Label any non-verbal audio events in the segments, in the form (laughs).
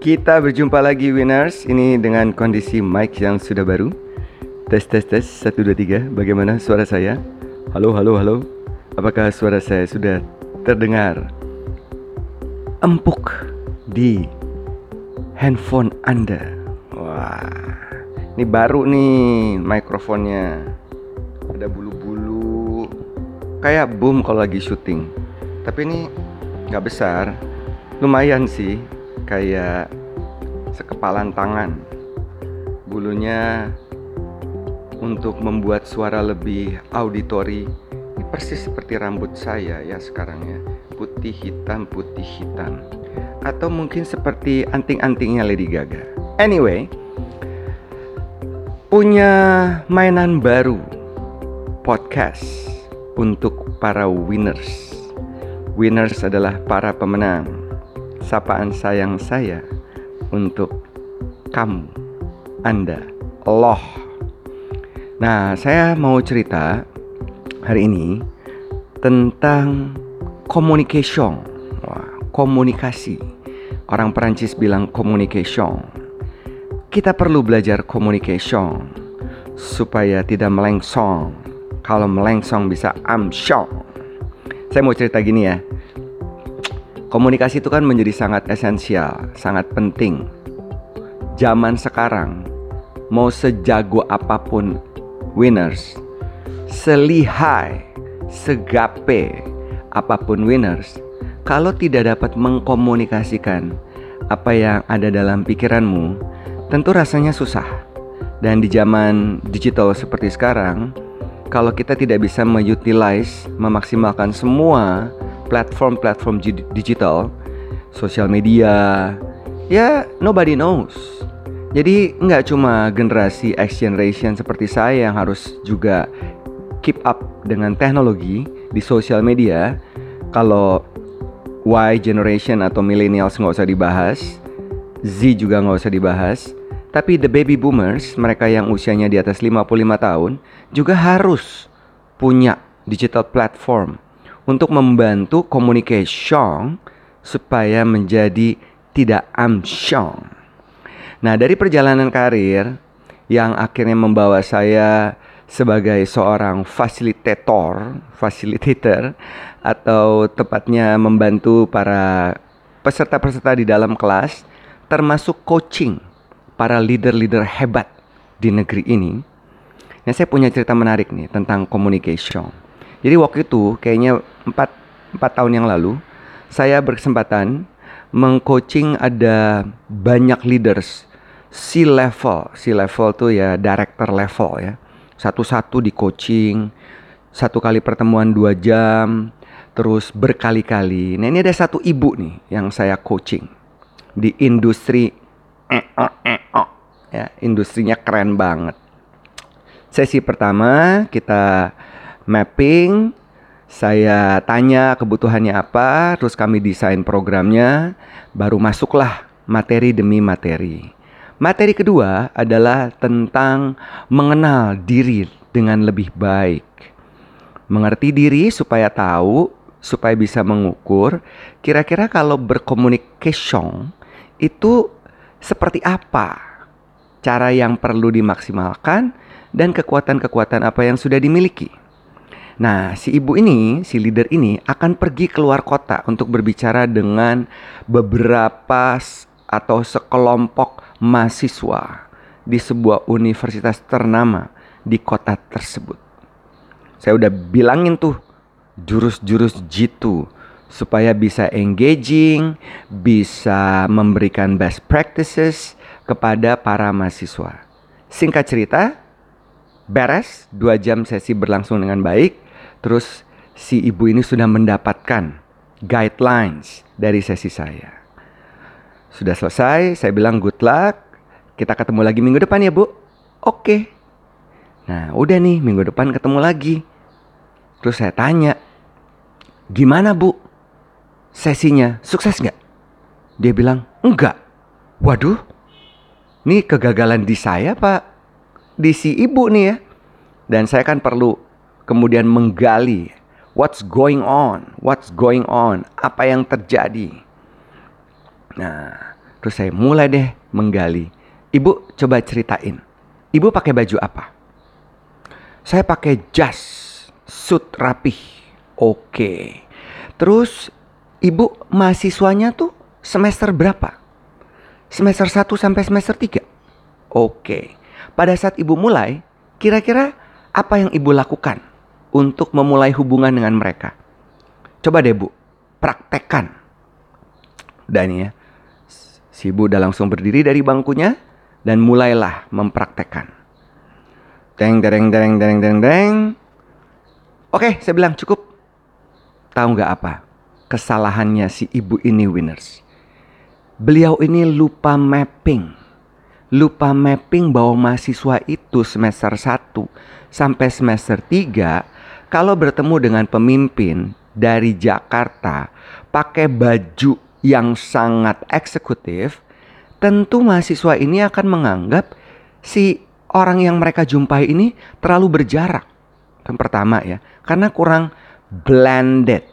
Kita berjumpa lagi winners. Ini dengan kondisi mic yang sudah baru. Tes tes tes. 1 2 3 Bagaimana suara saya? Halo halo halo. Apakah suara saya sudah terdengar? Empuk di handphone Anda. Wah Ini baru nih mikrofonnya. Ada bulu-bulu. Kayak boom kalau lagi syuting. Tapi ini nggak besar. Lumayan sih kayak sekepalan tangan. Bulunya untuk membuat suara lebih auditori. Ini persis seperti rambut saya ya sekarang ya. Putih hitam, putih hitam. Atau mungkin seperti anting-antingnya Lady Gaga. Anyway, punya mainan baru podcast untuk para winners. Winners adalah para pemenang sapaan sayang saya untuk kamu, Anda, Allah. Nah, saya mau cerita hari ini tentang communication. Wah, komunikasi. Orang Perancis bilang communication. Kita perlu belajar communication supaya tidak melengsong. Kalau melengsong bisa amsyong. Saya mau cerita gini ya Komunikasi itu kan menjadi sangat esensial, sangat penting. Zaman sekarang, mau sejago apa pun winners, selihai, segape apa pun winners, kalau tidak dapat mengkomunikasikan apa yang ada dalam pikiranmu, tentu rasanya susah. Dan di zaman digital seperti sekarang, kalau kita tidak bisa mengutilize, memaksimalkan semua platform-platform digital, sosial media, ya nobody knows. Jadi nggak cuma generasi X generation seperti saya yang harus juga keep up dengan teknologi di sosial media. Kalau Y generation atau millennials nggak usah dibahas, Z juga nggak usah dibahas. Tapi the baby boomers, mereka yang usianya di atas 55 tahun, juga harus punya digital platform untuk membantu communication supaya menjadi tidak amsyong. Nah, dari perjalanan karir yang akhirnya membawa saya sebagai seorang fasilitator, facilitator atau tepatnya membantu para peserta-peserta di dalam kelas termasuk coaching para leader-leader hebat di negeri ini. Nah, saya punya cerita menarik nih tentang communication. Jadi waktu itu kayaknya 4 4 tahun yang lalu saya berkesempatan mengcoaching ada banyak leaders C level. C level tuh ya director level ya. Satu-satu di coaching, satu kali pertemuan dua jam, terus berkali-kali. Nah ini ada satu ibu nih yang saya coaching di industri eh, oh, eh, oh. ya industrinya keren banget. Sesi pertama kita mapping, saya tanya kebutuhannya apa, terus kami desain programnya, baru masuklah materi demi materi. Materi kedua adalah tentang mengenal diri dengan lebih baik. Mengerti diri supaya tahu, supaya bisa mengukur kira-kira kalau berkomunikasi itu seperti apa cara yang perlu dimaksimalkan dan kekuatan-kekuatan apa yang sudah dimiliki. Nah, si ibu ini, si leader ini akan pergi keluar kota untuk berbicara dengan beberapa atau sekelompok mahasiswa di sebuah universitas ternama di kota tersebut. Saya udah bilangin tuh jurus-jurus jitu supaya bisa engaging, bisa memberikan best practices kepada para mahasiswa. Singkat cerita, beres, dua jam sesi berlangsung dengan baik Terus si ibu ini sudah mendapatkan guidelines dari sesi saya. Sudah selesai, saya bilang good luck. Kita ketemu lagi minggu depan ya bu. Oke. Nah udah nih minggu depan ketemu lagi. Terus saya tanya, gimana bu? Sesinya sukses nggak? Dia bilang enggak. Waduh, ini kegagalan di saya pak, di si ibu nih ya. Dan saya kan perlu kemudian menggali what's going on, what's going on, apa yang terjadi. Nah, Terus saya mulai deh menggali. Ibu coba ceritain. Ibu pakai baju apa? Saya pakai jas, suit rapih. Oke. Terus ibu mahasiswanya tuh semester berapa? Semester 1 sampai semester 3? Oke. Pada saat ibu mulai, kira-kira apa yang ibu lakukan untuk memulai hubungan dengan mereka? Coba deh bu, praktekkan. Dan ya, si ibu udah langsung berdiri dari bangkunya dan mulailah mempraktekkan. Deng, dereng, dereng, dereng, dereng, dereng. Oke, saya bilang cukup. Tahu nggak apa? Kesalahannya si ibu ini winners. Beliau ini lupa mapping. Lupa mapping bahwa mahasiswa itu semester 1 sampai semester 3 kalau bertemu dengan pemimpin dari Jakarta pakai baju yang sangat eksekutif, tentu mahasiswa ini akan menganggap si orang yang mereka jumpai ini terlalu berjarak. Yang pertama ya, karena kurang blended.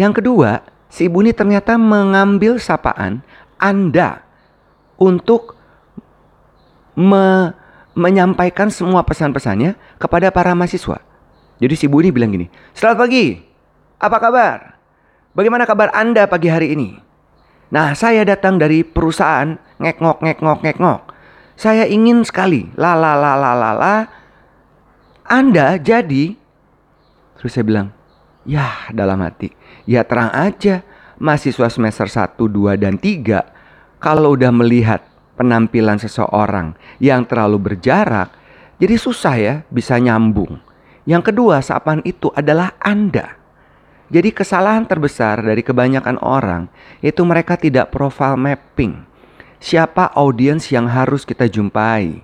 Yang kedua, si ibu ini ternyata mengambil sapaan Anda untuk me menyampaikan semua pesan-pesannya kepada para mahasiswa. Jadi si ibu ini bilang gini, Selamat pagi, apa kabar? Bagaimana kabar Anda pagi hari ini? Nah, saya datang dari perusahaan ngek-ngok, ngek-ngok, ngek-ngok. Saya ingin sekali, la la la la la la. Anda jadi, terus saya bilang, ya dalam hati, ya terang aja, mahasiswa semester 1, 2, dan 3, kalau udah melihat penampilan seseorang yang terlalu berjarak, jadi susah ya bisa nyambung. Yang kedua, sapaan itu adalah Anda. Jadi kesalahan terbesar dari kebanyakan orang itu mereka tidak profile mapping. Siapa audiens yang harus kita jumpai?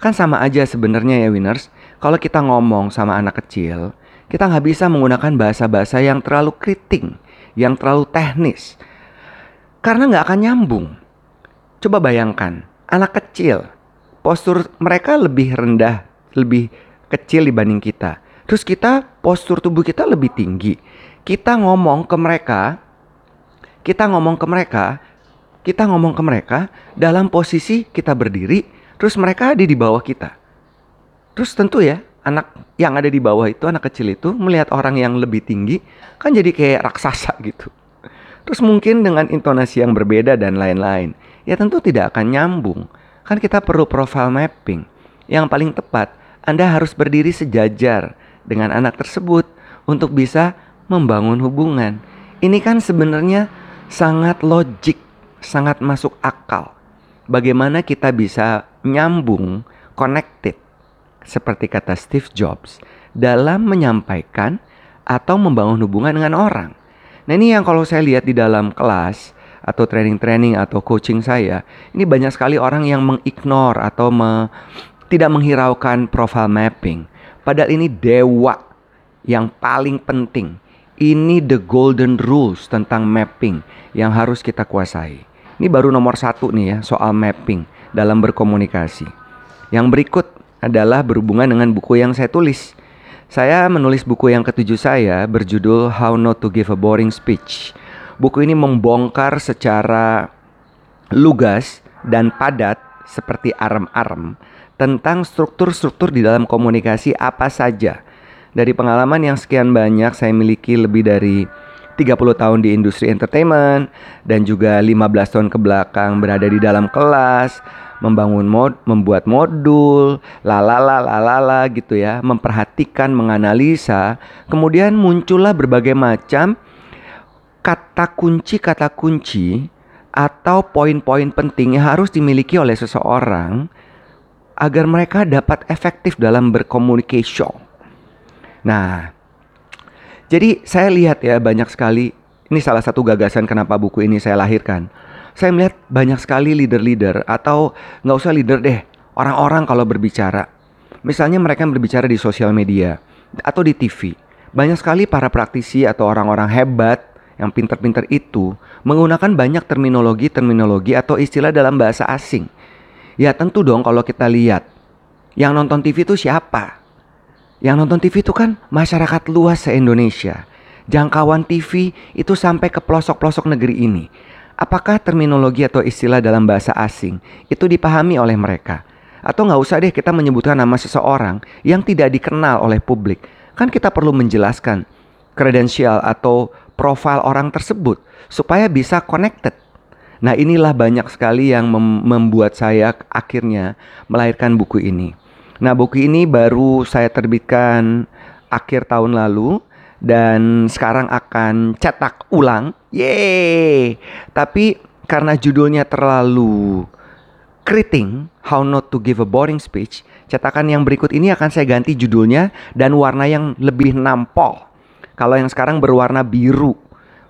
Kan sama aja sebenarnya ya winners. Kalau kita ngomong sama anak kecil, kita nggak bisa menggunakan bahasa-bahasa yang terlalu keriting, yang terlalu teknis. Karena nggak akan nyambung. Coba bayangkan, anak kecil, postur mereka lebih rendah, lebih kecil dibanding kita. Terus kita postur tubuh kita lebih tinggi kita ngomong ke mereka, kita ngomong ke mereka, kita ngomong ke mereka dalam posisi kita berdiri, terus mereka ada di bawah kita. Terus tentu ya, anak yang ada di bawah itu, anak kecil itu melihat orang yang lebih tinggi, kan jadi kayak raksasa (laughs) gitu. Terus mungkin dengan intonasi yang berbeda dan lain-lain. Ya tentu tidak akan nyambung. Kan kita perlu profile mapping. Yang paling tepat, Anda harus berdiri sejajar dengan anak tersebut untuk bisa membangun hubungan. Ini kan sebenarnya sangat logik, sangat masuk akal. Bagaimana kita bisa nyambung, connected, seperti kata Steve Jobs, dalam menyampaikan atau membangun hubungan dengan orang. Nah ini yang kalau saya lihat di dalam kelas atau training-training atau coaching saya, ini banyak sekali orang yang mengignore atau me, tidak menghiraukan profile mapping. Padahal ini dewa yang paling penting ini the golden rules tentang mapping yang harus kita kuasai. Ini baru nomor satu nih ya soal mapping dalam berkomunikasi. Yang berikut adalah berhubungan dengan buku yang saya tulis. Saya menulis buku yang ketujuh saya berjudul How Not to Give a Boring Speech. Buku ini membongkar secara lugas dan padat seperti arem-arem tentang struktur-struktur di dalam komunikasi apa saja. Dari pengalaman yang sekian banyak saya miliki lebih dari 30 tahun di industri entertainment dan juga 15 tahun ke belakang berada di dalam kelas, membangun mod, membuat modul, lalala lalala gitu ya, memperhatikan, menganalisa, kemudian muncullah berbagai macam kata kunci kata kunci atau poin-poin penting yang harus dimiliki oleh seseorang agar mereka dapat efektif dalam berkomunikasi Nah, jadi saya lihat ya banyak sekali, ini salah satu gagasan kenapa buku ini saya lahirkan. Saya melihat banyak sekali leader-leader atau nggak usah leader deh, orang-orang kalau berbicara. Misalnya mereka berbicara di sosial media atau di TV. Banyak sekali para praktisi atau orang-orang hebat yang pinter-pinter itu menggunakan banyak terminologi-terminologi atau istilah dalam bahasa asing. Ya tentu dong kalau kita lihat yang nonton TV itu siapa? Yang nonton TV itu kan masyarakat luas se-Indonesia. Jangkauan TV itu sampai ke pelosok-pelosok negeri ini. Apakah terminologi atau istilah dalam bahasa asing itu dipahami oleh mereka? Atau nggak usah deh kita menyebutkan nama seseorang yang tidak dikenal oleh publik. Kan kita perlu menjelaskan kredensial atau profil orang tersebut supaya bisa connected. Nah inilah banyak sekali yang mem membuat saya akhirnya melahirkan buku ini. Nah buku ini baru saya terbitkan akhir tahun lalu dan sekarang akan cetak ulang. Yeay. Tapi karena judulnya terlalu keriting, How Not to Give a Boring Speech, cetakan yang berikut ini akan saya ganti judulnya dan warna yang lebih nampol. Kalau yang sekarang berwarna biru,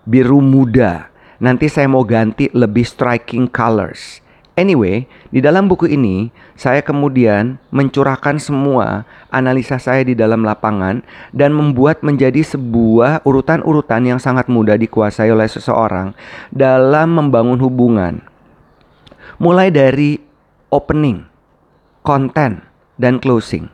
biru muda. Nanti saya mau ganti lebih striking colors. Anyway, di dalam buku ini saya kemudian mencurahkan semua analisa saya di dalam lapangan dan membuat menjadi sebuah urutan-urutan yang sangat mudah dikuasai oleh seseorang dalam membangun hubungan. Mulai dari opening, konten, dan closing.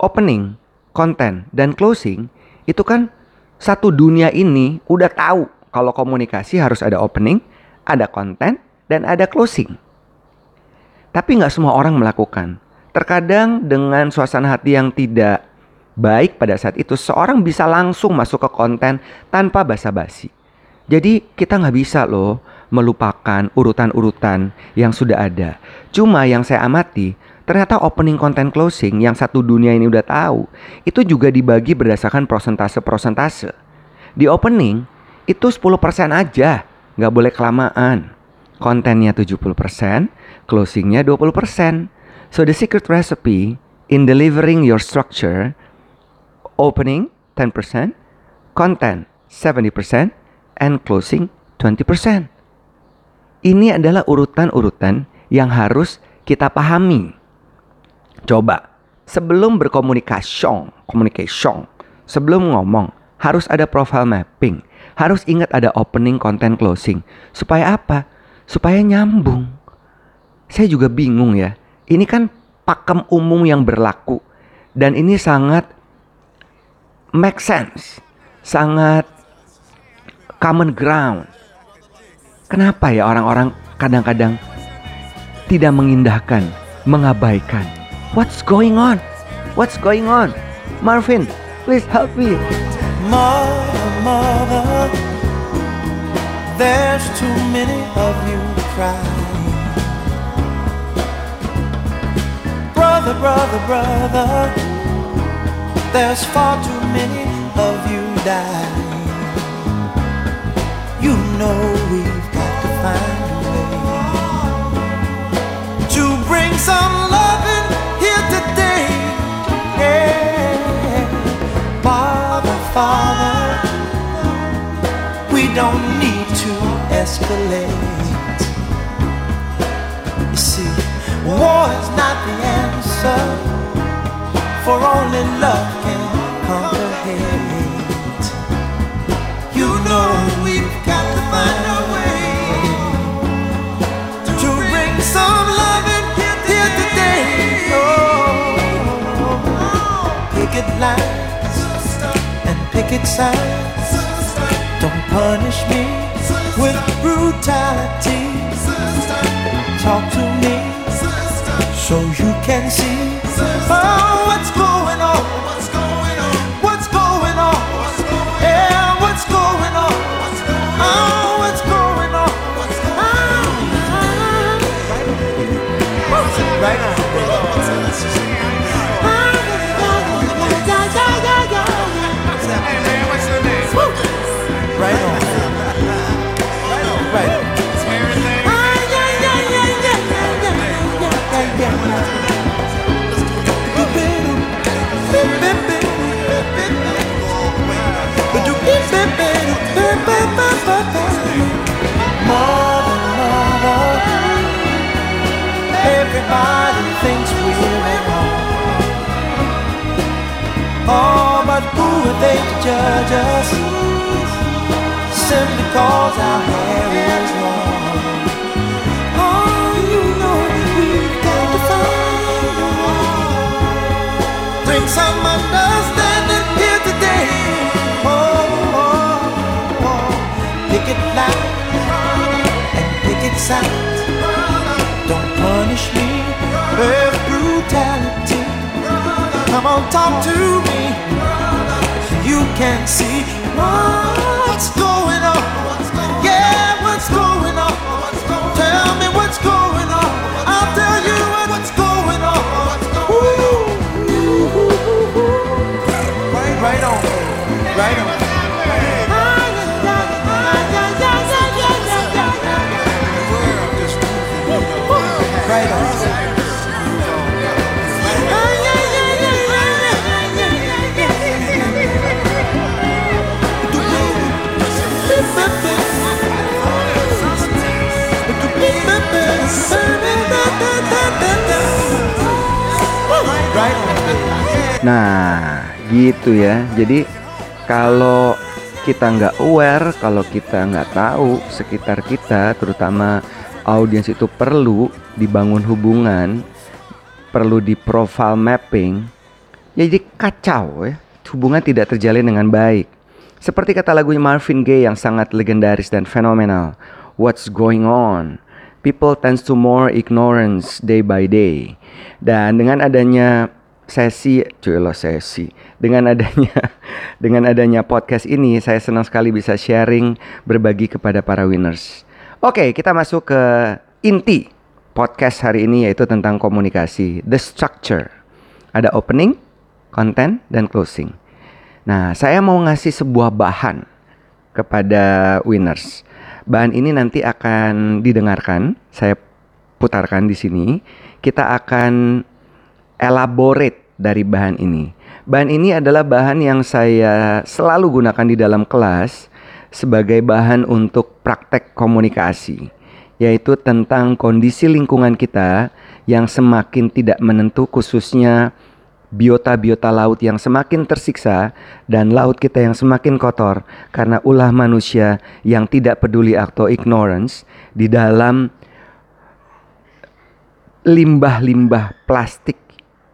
Opening, konten, dan closing itu kan satu dunia ini udah tahu kalau komunikasi harus ada opening, ada konten, dan ada closing. Tapi nggak semua orang melakukan. Terkadang dengan suasana hati yang tidak baik pada saat itu, seorang bisa langsung masuk ke konten tanpa basa-basi. Jadi kita nggak bisa loh melupakan urutan-urutan yang sudah ada. Cuma yang saya amati, ternyata opening konten closing yang satu dunia ini udah tahu, itu juga dibagi berdasarkan prosentase-prosentase. Di opening, itu 10% aja, nggak boleh kelamaan. Kontennya 70%, closingnya 20%. So the secret recipe in delivering your structure, opening 10%, content 70%, and closing 20%. Ini adalah urutan-urutan yang harus kita pahami. Coba, sebelum berkomunikasi, communication, sebelum ngomong, harus ada profile mapping. Harus ingat ada opening, content, closing. Supaya apa? Supaya nyambung saya juga bingung ya. Ini kan pakem umum yang berlaku dan ini sangat make sense, sangat common ground. Kenapa ya orang-orang kadang-kadang tidak mengindahkan, mengabaikan? What's going on? What's going on? Marvin, please help me. Mother, mother, there's too many of you crying. brother, brother, brother. There's far too many of you dying. You know we've got to find a way to bring some loving don't need to escalate. You see, war is not the answer for only love can conquer hate. You know we've got to find a way to bring some love in here today. Oh, picket lines and picket signs. Punish me with brutality. Talk to me so you can see oh, what's going on. What's going on? What's going on? Yeah, what's going on? Oh, what's going on? Ah. On. Right Everybody thinks we're at home. Oh, but who are they to judge us? Simply cause our hair is long. Oh, you know we've got to find. Bring some understanding here today. Oh, oh, oh. pick it loud and exact. Don't Come on, talk to me. You can see what's going on. Yeah, what's going on? Tell me what's going on. I'll tell you what's going on. Ooh. Right on, right on. Nah, gitu ya. Jadi kalau kita nggak aware, kalau kita nggak tahu sekitar kita, terutama audiens itu perlu dibangun hubungan, perlu di profile mapping, ya jadi kacau ya. Hubungan tidak terjalin dengan baik. Seperti kata lagunya Marvin Gaye yang sangat legendaris dan fenomenal. What's going on? People tends to more ignorance day by day. Dan dengan adanya sesi, cuy lo sesi. Dengan adanya (laughs) dengan adanya podcast ini, saya senang sekali bisa sharing, berbagi kepada para winners. Oke, kita masuk ke inti podcast hari ini yaitu tentang komunikasi, the structure. Ada opening, content, dan closing. Nah, saya mau ngasih sebuah bahan kepada winners. Bahan ini nanti akan didengarkan, saya putarkan di sini. Kita akan elaborate dari bahan ini. Bahan ini adalah bahan yang saya selalu gunakan di dalam kelas sebagai bahan untuk praktek komunikasi, yaitu tentang kondisi lingkungan kita yang semakin tidak menentu khususnya biota-biota laut yang semakin tersiksa dan laut kita yang semakin kotor karena ulah manusia yang tidak peduli atau ignorance di dalam limbah-limbah plastik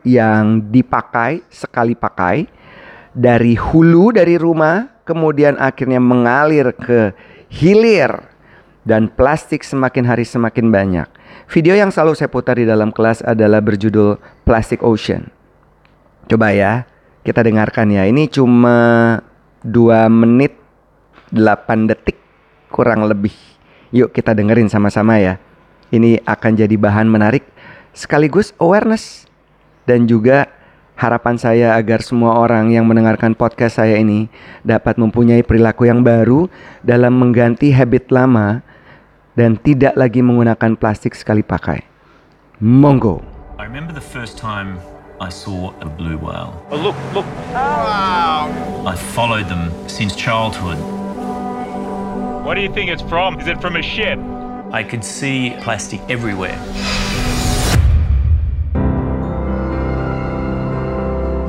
yang dipakai sekali pakai dari hulu dari rumah kemudian akhirnya mengalir ke hilir dan plastik semakin hari semakin banyak. Video yang selalu saya putar di dalam kelas adalah berjudul Plastic Ocean. Coba ya, kita dengarkan ya. Ini cuma 2 menit 8 detik kurang lebih. Yuk kita dengerin sama-sama ya. Ini akan jadi bahan menarik sekaligus awareness dan juga harapan saya agar semua orang yang mendengarkan podcast saya ini dapat mempunyai perilaku yang baru dalam mengganti habit lama dan tidak lagi menggunakan plastik sekali pakai. Monggo. I remember the first time I saw a blue whale. Oh, look, look. Wow. I followed them since childhood. What do you think it's from? Is it from a ship? I could see plastic everywhere.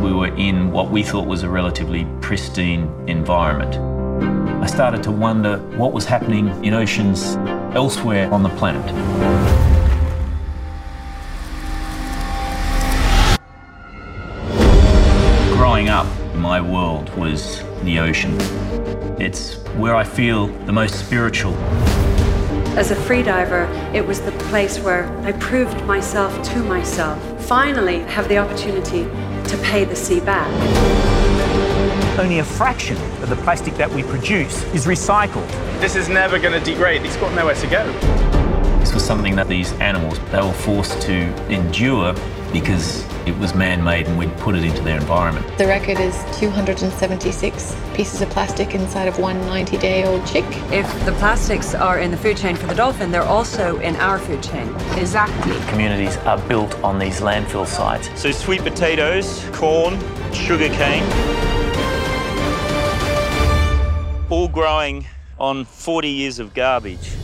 We were in what we thought was a relatively pristine environment. I started to wonder what was happening in oceans elsewhere on the planet. Growing up, my world was the ocean. It's where I feel the most spiritual. As a freediver, it was the place where I proved myself to myself. Finally, have the opportunity to pay the sea back. Only a fraction of the plastic that we produce is recycled. This is never going to degrade. It's got nowhere to go. This was something that these animals they were forced to endure because it was man-made and we'd put it into their environment. The record is 276 pieces of plastic inside of one 90 day old chick. If the plastics are in the food chain for the dolphin, they're also in our food chain. Exactly. Communities are built on these landfill sites. So sweet potatoes, corn, sugar cane, all growing on 40 years of garbage.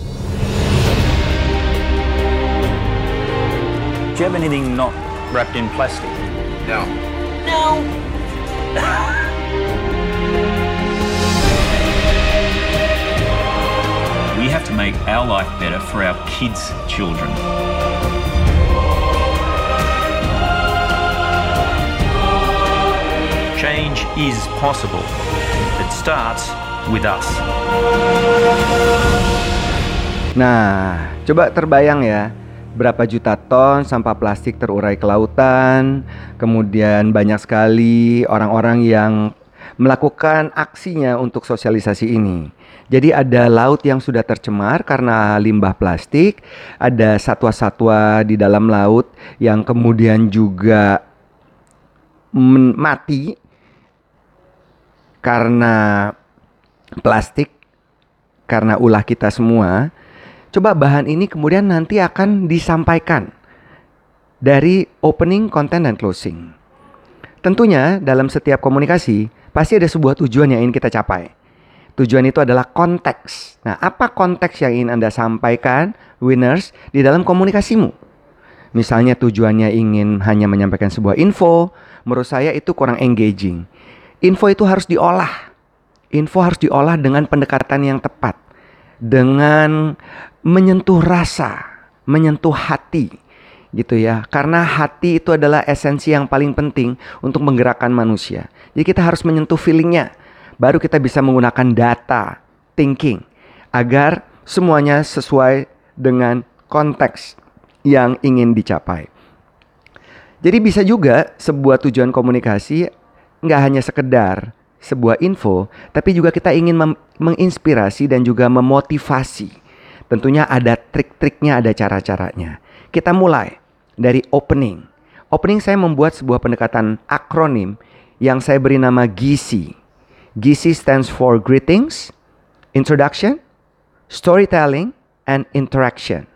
Do you have anything not wrapped in plastic? No. No. We have to make our life better for our kids' children. Change is possible. It starts with us. Nah, Coba terbayang ya, berapa juta ton sampah plastik terurai ke lautan, kemudian banyak sekali orang-orang yang melakukan aksinya untuk sosialisasi ini. Jadi ada laut yang sudah tercemar karena limbah plastik, ada satwa-satwa di dalam laut yang kemudian juga mati karena plastik, karena ulah kita semua. Coba bahan ini kemudian nanti akan disampaikan dari opening, content, dan closing. Tentunya dalam setiap komunikasi pasti ada sebuah tujuan yang ingin kita capai. Tujuan itu adalah konteks. Nah, apa konteks yang ingin Anda sampaikan, winners, di dalam komunikasimu? Misalnya tujuannya ingin hanya menyampaikan sebuah info, menurut saya itu kurang engaging. Info itu harus diolah. Info harus diolah dengan pendekatan yang tepat. Dengan menyentuh rasa, menyentuh hati gitu ya. Karena hati itu adalah esensi yang paling penting untuk menggerakkan manusia. Jadi kita harus menyentuh feelingnya baru kita bisa menggunakan data thinking agar semuanya sesuai dengan konteks yang ingin dicapai. Jadi bisa juga sebuah tujuan komunikasi nggak hanya sekedar sebuah info, tapi juga kita ingin menginspirasi dan juga memotivasi. Tentunya ada trik-triknya, ada cara-caranya. Kita mulai dari opening. Opening saya membuat sebuah pendekatan akronim yang saya beri nama GISI. GC stands for greetings, introduction, storytelling, and interaction.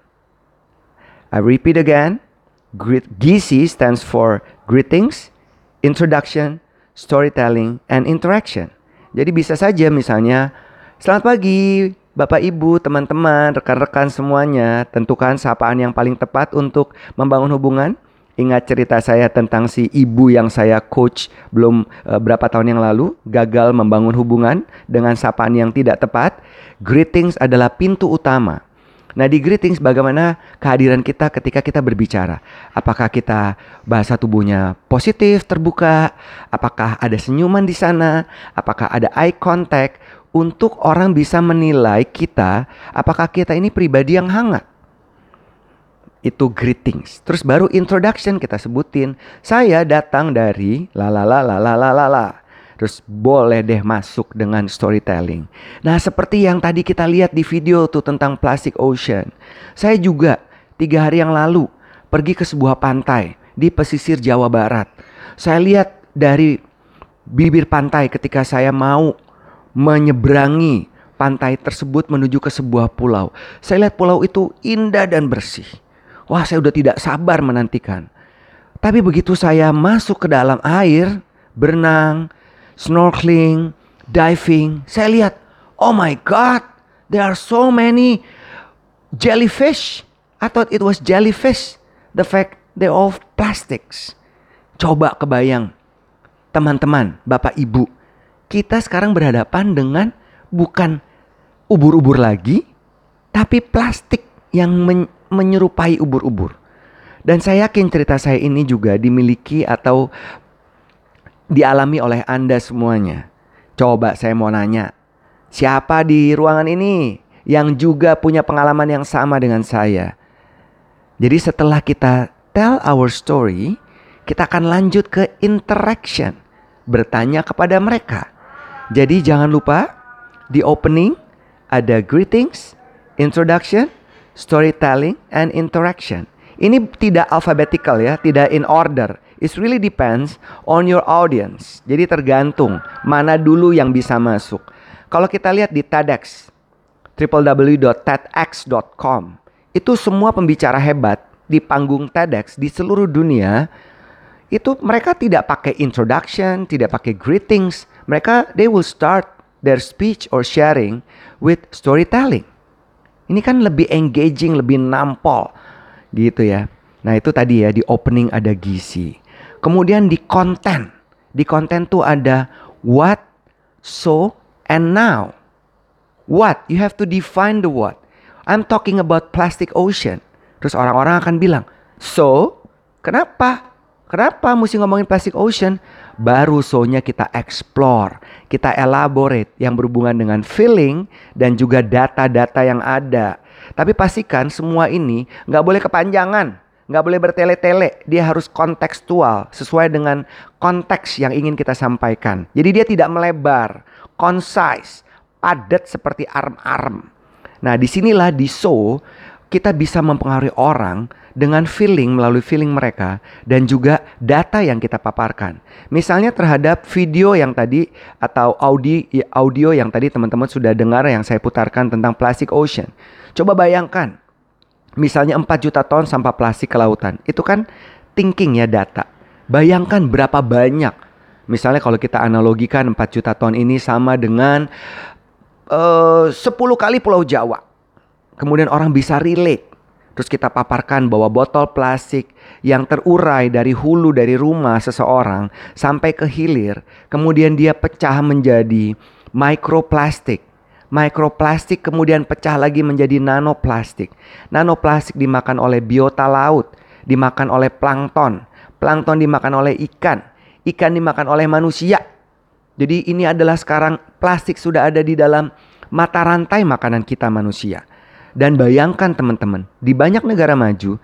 I repeat again. GC stands for greetings, introduction, storytelling, and interaction. Jadi bisa saja misalnya, selamat pagi Bapak Ibu, teman-teman, rekan-rekan semuanya. Tentukan sapaan yang paling tepat untuk membangun hubungan Ingat cerita saya tentang si ibu yang saya coach belum uh, berapa tahun yang lalu gagal membangun hubungan dengan sapaan yang tidak tepat. Greetings adalah pintu utama. Nah di greetings bagaimana kehadiran kita ketika kita berbicara Apakah kita bahasa tubuhnya positif, terbuka Apakah ada senyuman di sana Apakah ada eye contact untuk orang bisa menilai kita apakah kita ini pribadi yang hangat. Itu greetings. Terus baru introduction kita sebutin. Saya datang dari la la la la la la la. Terus boleh deh masuk dengan storytelling. Nah seperti yang tadi kita lihat di video tuh tentang plastic ocean. Saya juga tiga hari yang lalu pergi ke sebuah pantai di pesisir Jawa Barat. Saya lihat dari bibir pantai ketika saya mau menyeberangi pantai tersebut menuju ke sebuah pulau. Saya lihat pulau itu indah dan bersih Wah, saya udah tidak sabar menantikan. Tapi begitu saya masuk ke dalam air, berenang, snorkeling, diving, saya lihat, oh my god, there are so many jellyfish. I thought it was jellyfish. The fact they all plastics. Coba kebayang, teman-teman, bapak ibu, kita sekarang berhadapan dengan bukan ubur-ubur lagi, tapi plastik yang men menyerupai ubur-ubur. Dan saya yakin cerita saya ini juga dimiliki atau dialami oleh Anda semuanya. Coba saya mau nanya, siapa di ruangan ini yang juga punya pengalaman yang sama dengan saya? Jadi setelah kita tell our story, kita akan lanjut ke interaction, bertanya kepada mereka. Jadi jangan lupa di opening ada greetings, introduction, storytelling, and interaction. Ini tidak alphabetical ya, tidak in order. It really depends on your audience. Jadi tergantung mana dulu yang bisa masuk. Kalau kita lihat di TEDx, www.tedx.com, itu semua pembicara hebat di panggung TEDx di seluruh dunia itu mereka tidak pakai introduction, tidak pakai greetings. Mereka they will start their speech or sharing with storytelling. Ini kan lebih engaging, lebih nampol gitu ya. Nah itu tadi ya di opening ada gizi. Kemudian di konten. Di konten tuh ada what, so, and now. What? You have to define the what. I'm talking about plastic ocean. Terus orang-orang akan bilang, so, kenapa? Kenapa mesti ngomongin plastic ocean? Baru so-nya kita explore, kita elaborate yang berhubungan dengan feeling dan juga data-data yang ada. Tapi pastikan semua ini nggak boleh kepanjangan, nggak boleh bertele-tele. Dia harus kontekstual sesuai dengan konteks yang ingin kita sampaikan. Jadi dia tidak melebar, concise, padat seperti arm-arm. Nah di sinilah di show kita bisa mempengaruhi orang dengan feeling melalui feeling mereka dan juga data yang kita paparkan. Misalnya terhadap video yang tadi atau audio audio yang tadi teman-teman sudah dengar yang saya putarkan tentang plastic ocean. Coba bayangkan misalnya 4 juta ton sampah plastik ke lautan. Itu kan thinking ya data. Bayangkan berapa banyak. Misalnya kalau kita analogikan 4 juta ton ini sama dengan uh, 10 kali Pulau Jawa. Kemudian orang bisa relate Terus kita paparkan bahwa botol plastik yang terurai dari hulu dari rumah seseorang sampai ke hilir, kemudian dia pecah menjadi mikroplastik. Mikroplastik kemudian pecah lagi menjadi nanoplastik. Nanoplastik dimakan oleh biota laut, dimakan oleh plankton. Plankton dimakan oleh ikan, ikan dimakan oleh manusia. Jadi ini adalah sekarang plastik sudah ada di dalam mata rantai makanan kita manusia. Dan bayangkan teman-teman, di banyak negara maju,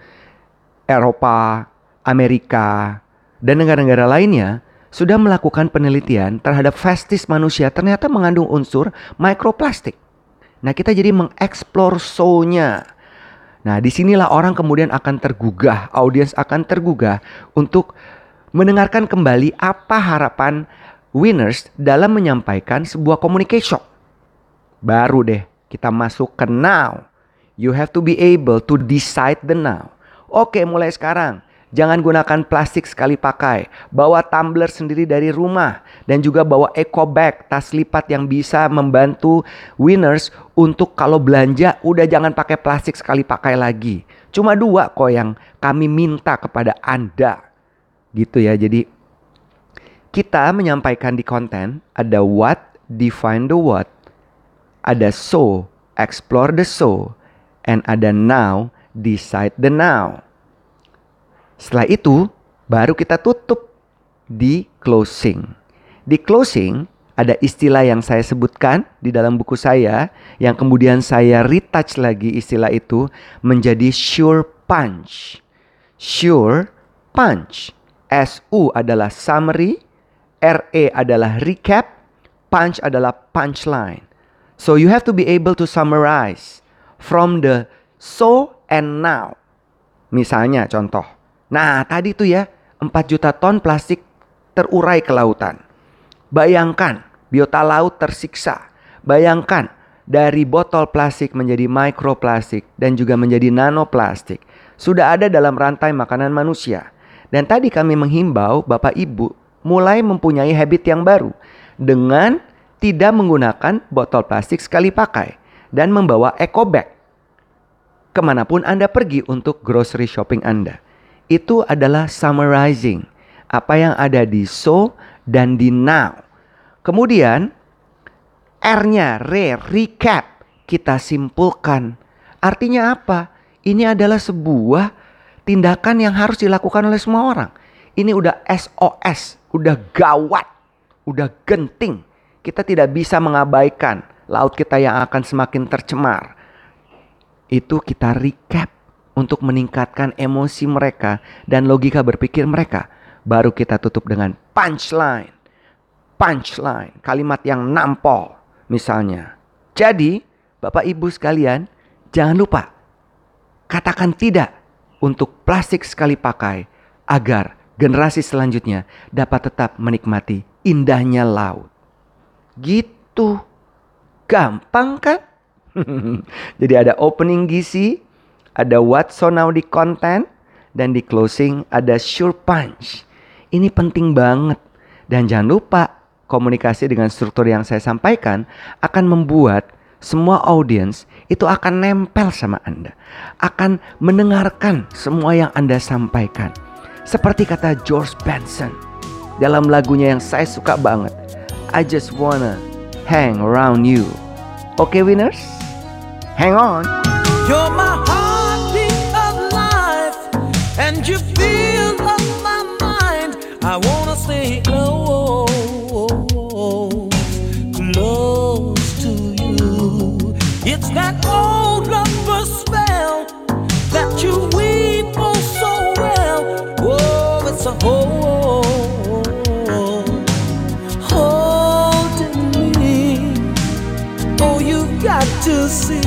Eropa, Amerika, dan negara-negara lainnya sudah melakukan penelitian terhadap festis manusia ternyata mengandung unsur mikroplastik. Nah kita jadi mengeksplor soulnya. Nah di sinilah orang kemudian akan tergugah, audiens akan tergugah untuk mendengarkan kembali apa harapan winners dalam menyampaikan sebuah communication. Baru deh kita masuk ke now. You have to be able to decide the now. Oke, mulai sekarang. Jangan gunakan plastik sekali pakai. Bawa tumbler sendiri dari rumah. Dan juga bawa eco bag, tas lipat yang bisa membantu winners untuk kalau belanja udah jangan pakai plastik sekali pakai lagi. Cuma dua kok yang kami minta kepada Anda. Gitu ya, jadi kita menyampaikan di konten ada what, define the what, ada so, explore the so, and ada now, decide the now. Setelah itu, baru kita tutup di closing. Di closing, ada istilah yang saya sebutkan di dalam buku saya yang kemudian saya retouch lagi istilah itu menjadi sure punch. Sure punch. SU adalah summary, RE adalah recap, punch adalah punchline. So you have to be able to summarize from the so and now. Misalnya contoh. Nah tadi tuh ya 4 juta ton plastik terurai ke lautan. Bayangkan biota laut tersiksa. Bayangkan dari botol plastik menjadi mikroplastik dan juga menjadi nanoplastik. Sudah ada dalam rantai makanan manusia. Dan tadi kami menghimbau Bapak Ibu mulai mempunyai habit yang baru dengan tidak menggunakan botol plastik sekali pakai dan membawa eco bag ke mana pun Anda pergi untuk grocery shopping Anda. Itu adalah summarizing apa yang ada di so dan di now. Kemudian R-nya, re, recap, kita simpulkan. Artinya apa? Ini adalah sebuah tindakan yang harus dilakukan oleh semua orang. Ini udah SOS, udah gawat, udah genting. Kita tidak bisa mengabaikan laut kita yang akan semakin tercemar itu kita recap untuk meningkatkan emosi mereka dan logika berpikir mereka. Baru kita tutup dengan punchline. Punchline, kalimat yang nampol misalnya. Jadi, Bapak Ibu sekalian, jangan lupa katakan tidak untuk plastik sekali pakai agar generasi selanjutnya dapat tetap menikmati indahnya laut. Gitu. Gampang kan? (laughs) Jadi ada opening gizi, ada what so now di content, dan di closing ada sure punch. Ini penting banget. Dan jangan lupa komunikasi dengan struktur yang saya sampaikan akan membuat semua audiens itu akan nempel sama Anda. Akan mendengarkan semua yang Anda sampaikan. Seperti kata George Benson dalam lagunya yang saya suka banget. I just wanna hang around you. Okay, winners? Hang on. You're my heartbeat of life, and you feel my mind. I wanna stay close, see.